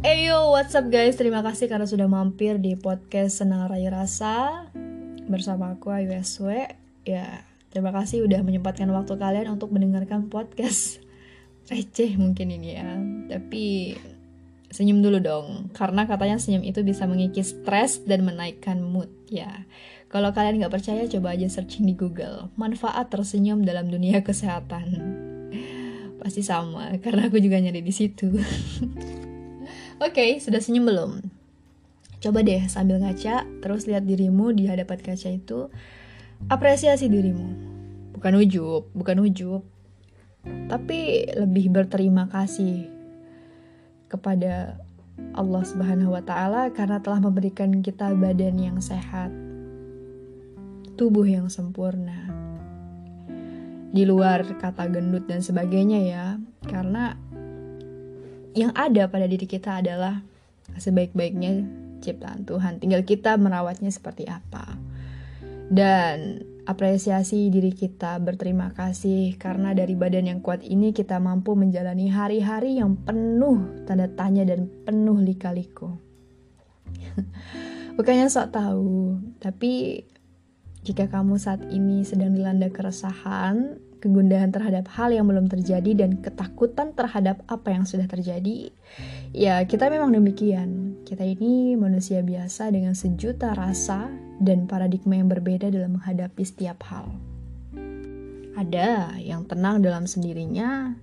Eyo, what's up guys? Terima kasih karena sudah mampir di podcast Senang Rasa bersama aku Ayu. Ya, terima kasih udah menyempatkan waktu kalian untuk mendengarkan podcast receh mungkin ini ya. Tapi senyum dulu dong, karena katanya senyum itu bisa mengikis stres dan menaikkan mood ya. Kalau kalian nggak percaya, coba aja searching di Google. Manfaat tersenyum dalam dunia kesehatan. Pasti sama, karena aku juga nyari di situ. Oke, okay, sudah senyum belum? Coba deh sambil ngaca, terus lihat dirimu di hadapan kaca itu. Apresiasi dirimu. Bukan ujub, bukan ujub. Tapi lebih berterima kasih kepada Allah Subhanahu wa taala karena telah memberikan kita badan yang sehat. Tubuh yang sempurna. Di luar kata gendut dan sebagainya ya, karena yang ada pada diri kita adalah sebaik-baiknya ciptaan Tuhan. Tinggal kita merawatnya seperti apa. Dan apresiasi diri kita, berterima kasih karena dari badan yang kuat ini kita mampu menjalani hari-hari yang penuh tanda tanya dan penuh lika-liku. Bukannya sok tahu, tapi jika kamu saat ini sedang dilanda keresahan, kegundahan terhadap hal yang belum terjadi dan ketakutan terhadap apa yang sudah terjadi. Ya, kita memang demikian. Kita ini manusia biasa dengan sejuta rasa dan paradigma yang berbeda dalam menghadapi setiap hal. Ada yang tenang dalam sendirinya,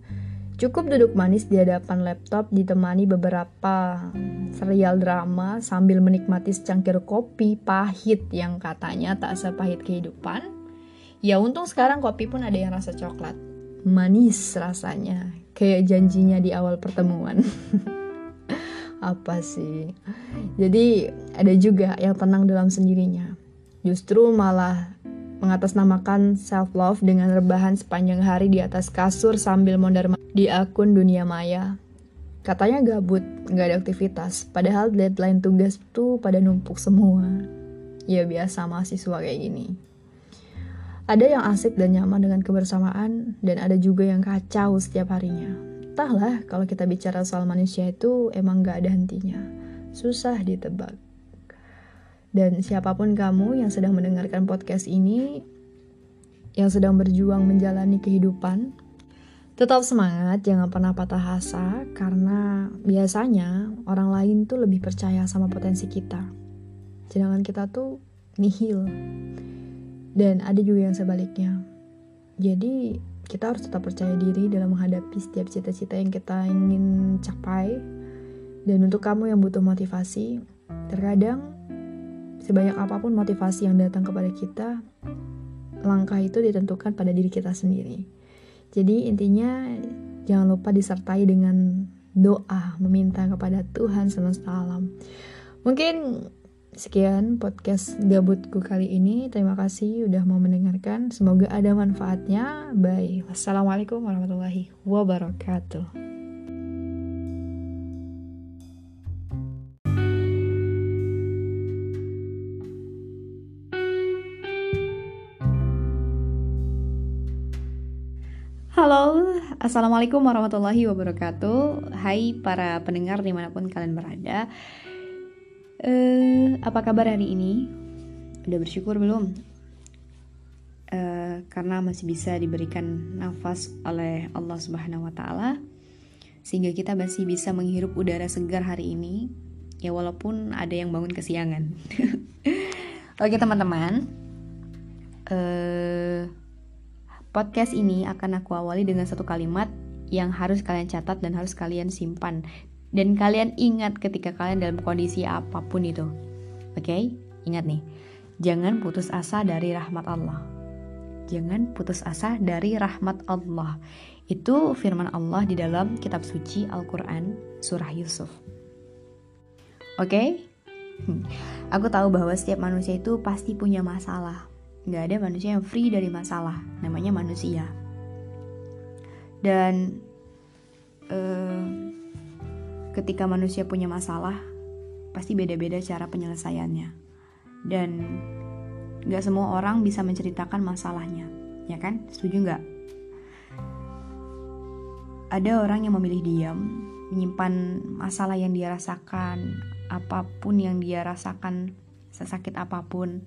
cukup duduk manis di hadapan laptop ditemani beberapa serial drama sambil menikmati secangkir kopi pahit yang katanya tak sepahit kehidupan Ya untung sekarang kopi pun ada yang rasa coklat. Manis rasanya, kayak janjinya di awal pertemuan. Apa sih? Jadi ada juga yang tenang dalam sendirinya. Justru malah mengatasnamakan self love dengan rebahan sepanjang hari di atas kasur sambil mondar di akun dunia maya. Katanya gabut, nggak ada aktivitas, padahal deadline tugas tuh pada numpuk semua. Ya biasa mahasiswa kayak gini. Ada yang asik dan nyaman dengan kebersamaan, dan ada juga yang kacau setiap harinya. Entahlah, kalau kita bicara soal manusia itu emang gak ada hentinya. Susah ditebak. Dan siapa pun kamu yang sedang mendengarkan podcast ini, yang sedang berjuang menjalani kehidupan, tetap semangat, jangan pernah patah asa, karena biasanya orang lain tuh lebih percaya sama potensi kita. Sedangkan kita tuh nihil dan ada juga yang sebaliknya. Jadi kita harus tetap percaya diri dalam menghadapi setiap cita-cita yang kita ingin capai. Dan untuk kamu yang butuh motivasi, terkadang sebanyak apa pun motivasi yang datang kepada kita, langkah itu ditentukan pada diri kita sendiri. Jadi intinya jangan lupa disertai dengan doa meminta kepada Tuhan semesta alam. Mungkin Sekian podcast gabutku kali ini. Terima kasih udah mau mendengarkan. Semoga ada manfaatnya. Bye. Wassalamualaikum warahmatullahi wabarakatuh. Halo, Assalamualaikum warahmatullahi wabarakatuh Hai para pendengar di mana pun kalian berada uh, apa kabar hari ini? Udah bersyukur belum? Uh, karena masih bisa diberikan nafas oleh Allah Subhanahu wa taala sehingga kita masih bisa menghirup udara segar hari ini ya walaupun ada yang bangun kesiangan. Oke teman-teman, uh, podcast ini akan aku awali dengan satu kalimat yang harus kalian catat dan harus kalian simpan dan kalian ingat ketika kalian dalam kondisi apa pun itu. Oke, okay? ingat nih, jangan putus asa dari rahmat Allah. Jangan putus asa dari rahmat Allah. Itu firman Allah di dalam kitab suci Al-Quran Surah Yusuf. Oke? Okay? Aku tahu bahwa setiap manusia itu pasti punya masalah. Gak ada manusia yang free dari masalah. Namanya manusia. Dan uh, ketika manusia punya masalah, pasti beda-beda cara penyelesaiannya. Dan gak semua orang bisa menceritakan masalahnya, ya kan? Setuju gak? Ada orang yang memilih diam, menyimpan masalah yang dia rasakan apa pun yang dia rasakan sesakit apa pun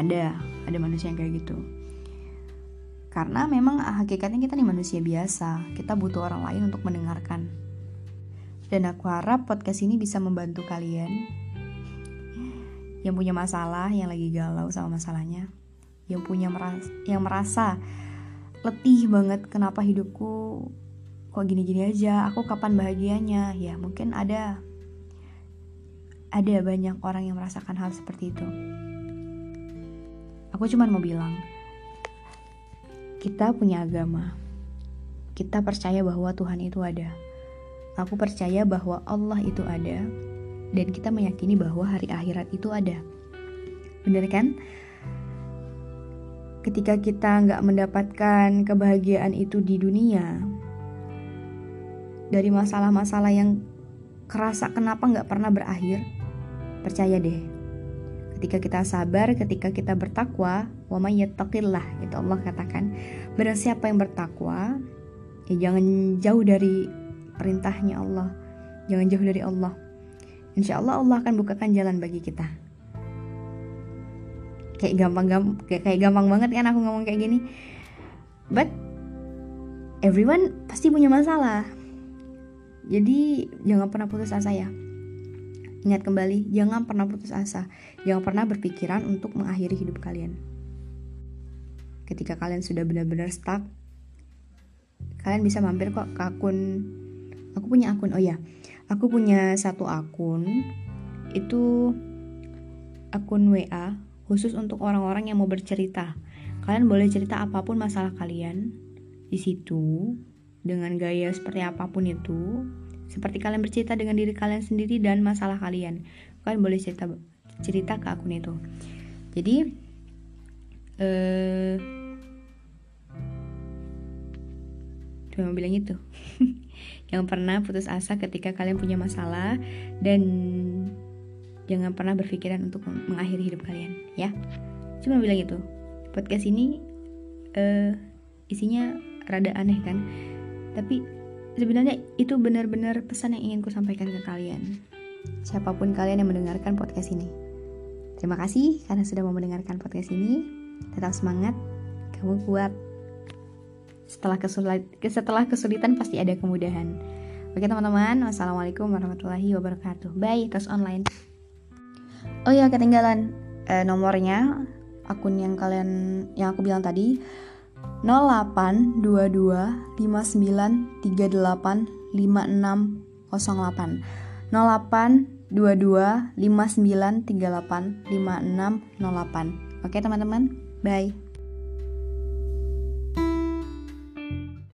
ada ada manusia yang kayak gitu karena memang hakikatnya kita nih manusia biasa kita butuh orang lain untuk mendengarkan dan aku harap podcast ini bisa membantu kalian yang punya masalah yang lagi galau sama masalahnya yang punya merasa, yang merasa letih banget kenapa hidupku kok gini-gini aja aku kapan bahagianya? Ya mungkin ada ada banyak orang yang merasakan hal seperti itu. Aku cuma mau bilang kita punya agama. Kita percaya bahwa Tuhan itu ada aku percaya bahwa Allah itu ada dan kita meyakini bahwa hari akhirat itu ada bener kan ketika kita nggak mendapatkan kebahagiaan itu di dunia dari masalah-masalah yang kerasa kenapa nggak pernah berakhir, percaya deh. Ketika kita sabar, ketika kita bertakwa, wa may yattaqillah, itu Allah katakan, barang siapa yang bertakwa, ya jangan jauh dari perintahnya Allah. Jangan jauh dari Allah. Insya Allah Allah akan bukakan jalan bagi kita. Kayak gampang gampang kayak, kayak gampang banget kan aku ngomong kayak gini. But everyone pasti punya masalah jadi jangan pernah putus asa ya. Ingat kembali, jangan pernah putus asa. Jangan pernah berpikiran untuk mengakhiri hidup kalian. Ketika kalian sudah benar-benar stuck, kalian bisa mampir kok ke akun aku punya akun. Oh ya, aku punya satu akun. Itu akun WA khusus untuk orang-orang yang mau bercerita. Kalian boleh cerita apa pun masalah kalian di situ dengan gaya seperti apa pun itu seperti kalian bercerita dengan diri kalian sendiri dan masalah kalian kalian boleh cerita cerita ke akun itu jadi eh cuma bilang itu jangan pernah putus asa ketika kalian punya masalah dan jangan pernah berpikiran untuk mengakhiri hidup kalian ya. Cuma bilang itu podcast ini uh, isinya rada aneh kan? Tapi sebenarnya itu benar-benar pesan yang ingin ku sampaikan ke kalian. Siapa pun kalian yang mendengarkan podcast ini. Terima kasih karena sudah mau mendengarkan podcast ini. Tetap semangat. Kamu kuat setelah kesulitan setelah kesulitan pasti ada kemudahan. Oke teman-teman wassalamualaikum warahmatullahi wabarakatuh. Bye terus online. Oh ya ketinggalan eh, nomornya akun yang kalian yang aku bilang tadi. 0822 59 38 5608 0822 59 38 5608 Oke teman-teman, bye